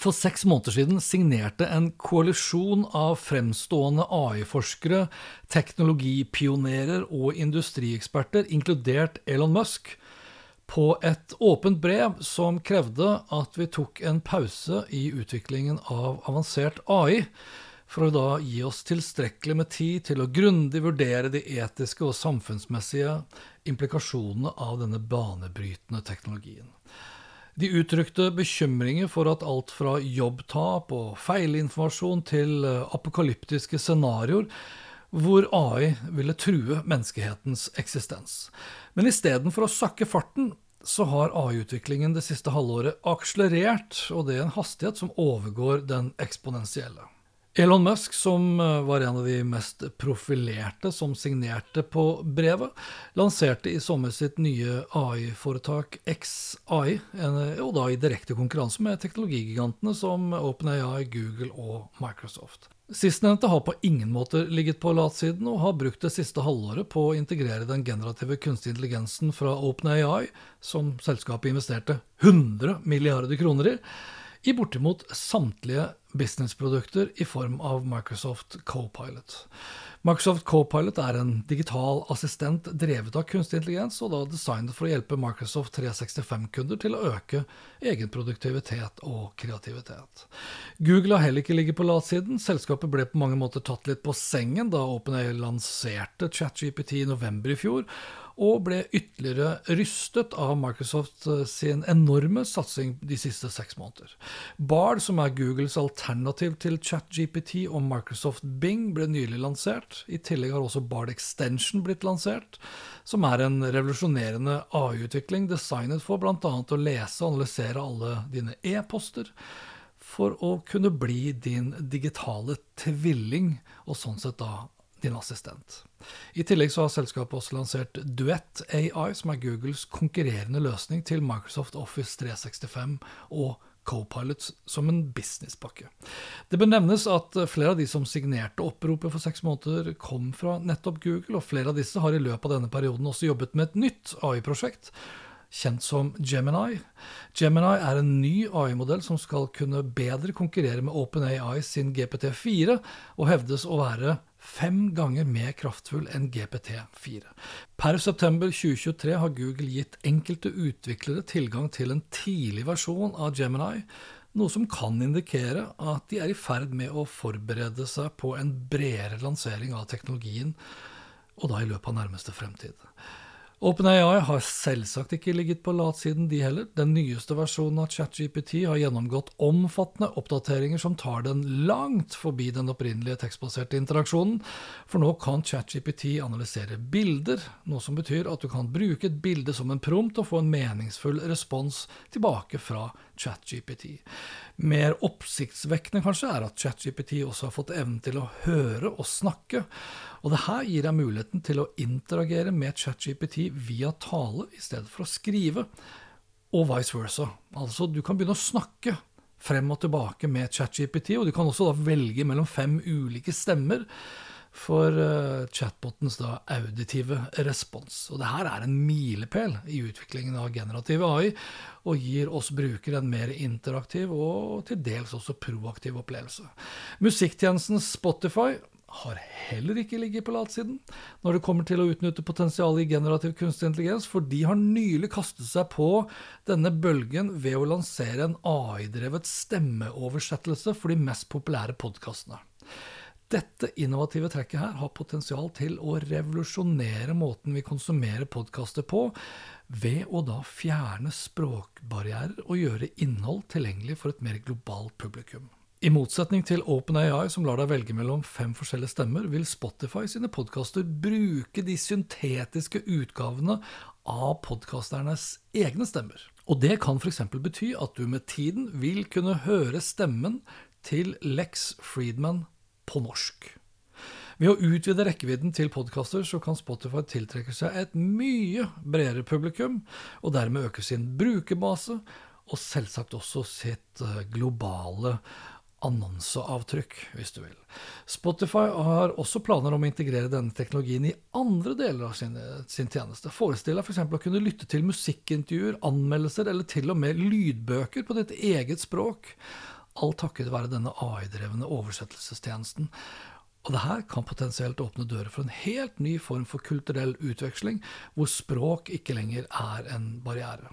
For seks måneder siden signerte en koalisjon av fremstående AI-forskere, teknologipionerer og industrieksperter, inkludert Elon Musk, på et åpent brev som krevde at vi tok en pause i utviklingen av avansert AI, for å da gi oss tilstrekkelig med tid til å grundig vurdere de etiske og samfunnsmessige implikasjonene av denne banebrytende teknologien. De uttrykte bekymringer for at alt fra jobbtap og feilinformasjon til eh, apokalyptiske scenarioer hvor AI ville true menneskehetens eksistens. Men istedenfor å sakke farten, så har AI-utviklingen det siste halvåret akselerert, og det er en hastighet som overgår den eksponentielle. Elon Musk, som eh, var en av de mest profilerte som signerte på brevet, lanserte i sommer sitt nye AI-foretak XAI, og da i direkte konkurranse med teknologigigantene som OpenAI, Google og Microsoft. Sistnevnte har på ingen måte ligget på latsiden, og har brukt det siste halvåret på å integrere den generative kunstige intelligensen fra OpenAI, som selskapet investerte 100 milliarder kroner i, i bortimot samtlige businessprodukter i form av Microsoft Copilot. Microsoft Copilot er en digital assistent drevet av kunstig intelligens, og da designet for å hjelpe Microsoft 365-kunder til å øke egen produktivitet og kreativitet. Google har heller ikke ligget på latsiden. Selskapet ble på mange måter tatt litt på sengen da OpenAI lanserte ChatGPT i november i fjor, og ble ytterligere rystet av Microsoft eh, sin enorme satsing de siste seks måneder. Bard, som er Googles alternativ til ChatGPT og Microsoft Bing, ble nylig lansert. I tillegg har også Bard Extension blitt lansert, som er en revolusjonerende AI-utvikling designet for bl.a. å lese og analysere alle dine e-poster for å kunne bli din digitale tvilling, og sånn sett da din assistent. I tillegg så har selskapet også lansert Duett AI, som er Googles konkurrerende løsning til Microsoft Office 365 og Copilot som en businesspakke. Det bør nevnes at flere av de som signerte oppropet for seks måneder, kom fra nettopp Google, og flere av disse har i løpet av denne perioden også jobbet med et nytt AI-prosjekt, kjent som Gemini. Gemini er en ny AI-modell som skal kunne bedre konkurrere med OpenAI sin GPT4, og hevdes å være fem ganger mer kraftfull enn GPT4. Per september 2023 har Google gitt enkelte utviklere tilgang til en tidlig versjon av Gemini, noe som kan indikere at de er i ferd med å forberede seg på en bredere lansering av teknologien, og da i løpet av nærmeste fremtid. OpenAI har selvsagt ikke ligget på latsiden, de heller. Den nyeste versjonen av ChatGPT har gjennomgått omfattende oppdateringer som tar den langt forbi den opprinnelige tekstbaserte interaksjonen, for nå kan ChatGPT analysere bilder, noe som betyr at du kan bruke et bilde som en prompt og få en meningsfull respons tilbake fra ChatGPT. Mer oppsiktsvekkende kanskje er at ChatGPT også har fått evnen til å høre og snakke. Og det her gir deg muligheten til å interagere med ChatGPT via tale i stedet for å skrive, og vice versa. Altså, du kan begynne å snakke frem og tilbake med ChatGPT, og du kan også da velge mellom fem ulike stemmer for uh, chatbotens da auditive respons. Og det her er en milepæl i utviklingen av generativ AI, og gir oss brukere en mer interaktiv og til dels også proaktiv opplevelse. Musikktjenesten Spotify har heller ikke ligget på latsiden når det kommer til å utnytte potensialet i generativ kunstig intelligens, for de har nylig kastet seg på denne bølgen ved å lansere en AI-drevet stemmeoversettelse for de mest populære podkastene. Dette innovative trekket her har potensial til å revolusjonere måten vi konsumerer podkaster på, ved å da fjerne språkbarrierer og gjøre innhold tilgjengelig for et mer globalt publikum. I motsetning til OpenAI, som lar deg velge mellom fem forskjellige stemmer, vil Spotify sine podkaster bruke de syntetiske utgavene av podkasternes egne stemmer. Og det kan f.eks. bety at du med tiden vil kunne høre stemmen til Lex Friedman på norsk. Ved å utvide rekkevidden til podkaster så kan Spotify tiltrekke seg et mye bredere publikum, og dermed øke sin brukerbase, og selvsagt også sitt eh, globale annonseavtrykk, hvis du vil. Spotify har også planer om å integrere denne teknologien i andre deler av sin, sin tjeneste. Forestill deg f.eks. For å kunne lytte til musikkintervjuer, anmeldelser eller til og med lydbøker på ditt eget språk. Alt takket være denne AI-drevne oversettelsestjenesten. Og det her kan potensielt åpne dører for en helt ny form for kulturell utveksling, hvor språk ikke lenger er en barriere.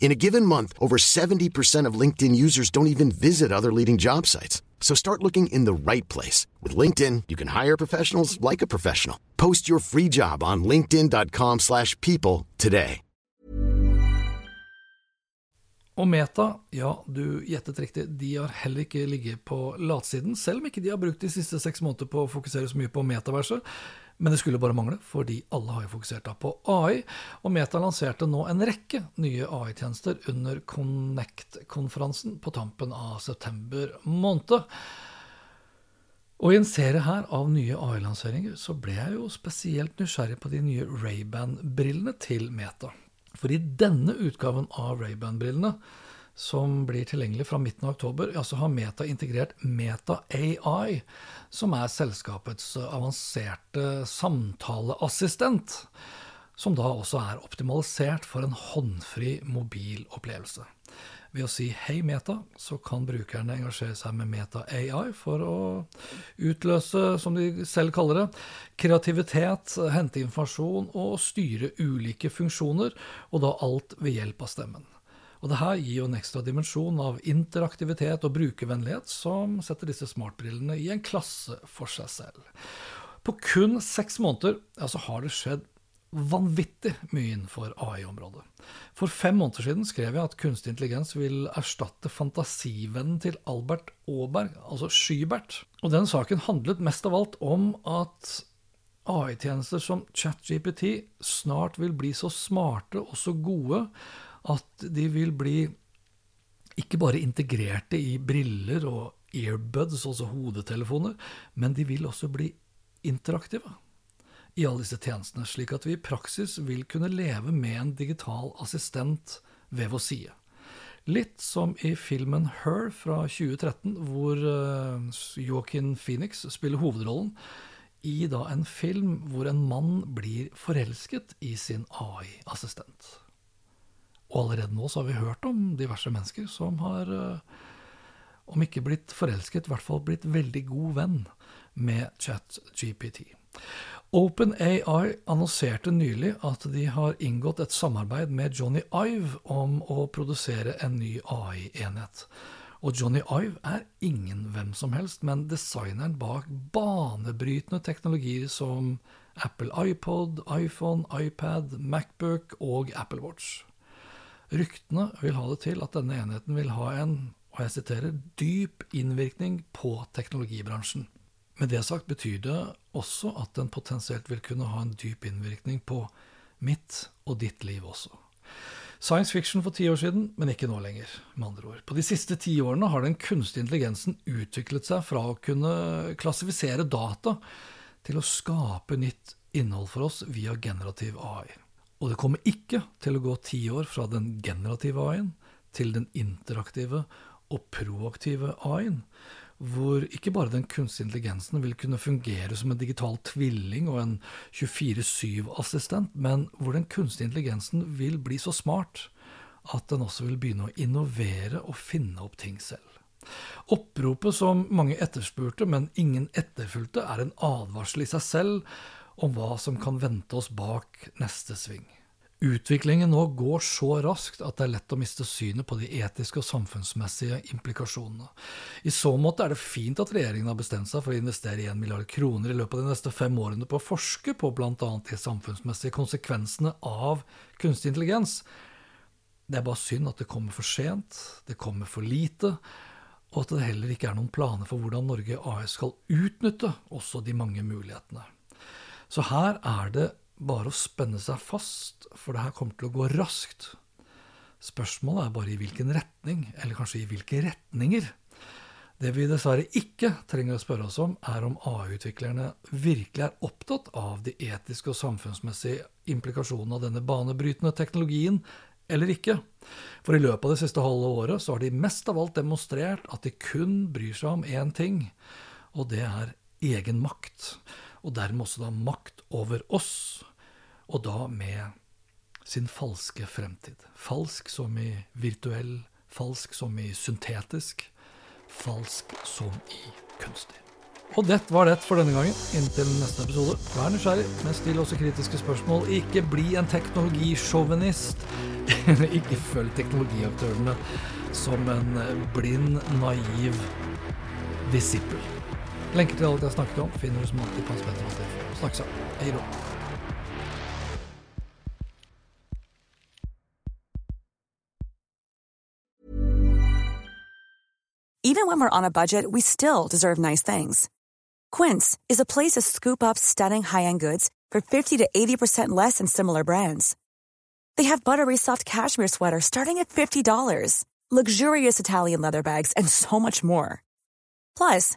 In a given month, over 70% of LinkedIn users don't even visit other leading job sites. So start looking in the right place. With LinkedIn, you can hire professionals like a professional. Post your free job on linkedin.com slash people today. Og Meta, ja, du gjettet riktig, de har heller ikke ligget på latsiden, selv om ikke de har brukt de siste seks måneder på å fokusere så mye på metaverset. Men det skulle bare mangle, fordi alle har jo fokusert da på AI. Og Meta lanserte nå en rekke nye AI-tjenester under Connect-konferansen på tampen av september måned. Og i en serie her av nye AI-lanseringer så ble jeg jo spesielt nysgjerrig på de nye Ray-Ban-brillene til Meta. For i denne utgaven av Ray-Ban-brillene, som blir tilgjengelig fra midten av oktober, ja, så har Meta integrert Meta AI, som er selskapets avanserte samtaleassistent. Som da også er optimalisert for en håndfri mobil opplevelse. Ved å si 'Hei, Meta', så kan brukerne engasjere seg med Meta AI for å utløse, som de selv kaller det, kreativitet, hente informasjon og styre ulike funksjoner, og da alt ved hjelp av stemmen. Og det her gir jo en ekstra dimensjon av interaktivitet og brukervennlighet som setter disse smartbrillene i en klasse for seg selv. På kun seks måneder ja, så har det skjedd vanvittig mye innenfor AI-området. For fem måneder siden skrev jeg at kunstig intelligens vil erstatte fantasivennen til Albert Aaberg, altså Skybert. Og den saken handlet mest av alt om at AI-tjenester som ChatGPT snart vil bli så smarte og så gode at de vil bli ikke bare integrerte i briller og earbuds, altså hodetelefoner, men de vil også bli interaktive i alle disse tjenestene, slik at vi i praksis vil kunne leve med en digital assistent ved vår side. Litt som i filmen Her fra 2013, hvor uh, Joaquin Phoenix spiller hovedrollen. i da en film hvor en mann blir forelsket i sin AI-assistent. Og allerede nå så har vi hørt om diverse mennesker som har, eh, om ikke blitt forelsket, i hvert fall blitt veldig god venn med ChatGPT. OpenAI annonserte nylig at de har inngått et samarbeid med Johnny Ive om å produsere en ny AI-enhet. Og Johnny Ive er ingen hvem som helst, men designeren bak banebrytende teknologier som Apple iPod, iPhone, iPad, Macbook og Apple Watch. Ryktene vil ha det til at denne enheten vil ha en og jeg siterer, dyp innvirkning på teknologibransjen. Med det sagt betyr det også at den potensielt vil kunne ha en dyp innvirkning på mitt og ditt liv også. Science fiction for ti år siden, men ikke nå lenger. med andre ord. På de siste ti årene har den kunstige intelligensen utviklet seg fra å kunne klassifisere data til å skape nytt innhold for oss via generativ AI. Og det kommer ikke til å gå ti år fra den generative AI-en til den interaktive og proaktive AI-en, hvor ikke bare den kunstige intelligensen vil kunne fungere som en digital tvilling og en 24-7-assistent, men hvor den kunstige intelligensen vil bli så smart at den også vil begynne å innovere og finne opp ting selv. Oppropet som mange etterspurte, men ingen etterfulgte, er en advarsel i seg selv om hva som kan vente oss bak neste sving. Utviklingen nå går så raskt at det er lett å miste synet på de etiske og samfunnsmessige implikasjonene. I så måte er det fint at regjeringen har bestemt seg for å investere 1 milliard kroner i løpet av de neste fem årene på å forske på bl.a. de samfunnsmessige konsekvensene av kunstig intelligens. Det er bare synd at det kommer for sent, det kommer for lite, og at det heller ikke er noen planer for hvordan Norge AS skal utnytte også de mange mulighetene. Så her er det bare å spenne seg fast, for det her kommer til å gå raskt. Spørsmålet er bare i hvilken retning, eller kanskje i hvilke retninger. Det vi dessverre ikke trenger å spørre oss om, er om AI-utviklerne virkelig er opptatt av de etiske og samfunnsmessige implikasjonene av denne banebrytende teknologien, eller ikke. For i løpet av det siste halve året så har de mest av alt demonstrert at de kun bryr seg om én ting, og det er egen makt. Og dermed også da makt over oss og da med sin falske fremtid. Falsk som i virtuell, falsk som i syntetisk, falsk som i kunstig. Og det var det for denne gangen. Inntil neste episode, vær nysgjerrig, men still også kritiske spørsmål. Ikke bli en teknologisjåvinist. Ikke følg teknologiaktørene som en blind, naiv disippel. Lenker til alt jeg snakket om finner du som er alltid på Snakkes. Hei då. Even when we're on a budget, we still deserve nice things. Quince is a place to scoop up stunning high-end goods for 50 to 80% less than similar brands. They have buttery soft cashmere sweaters starting at $50, luxurious Italian leather bags, and so much more. Plus,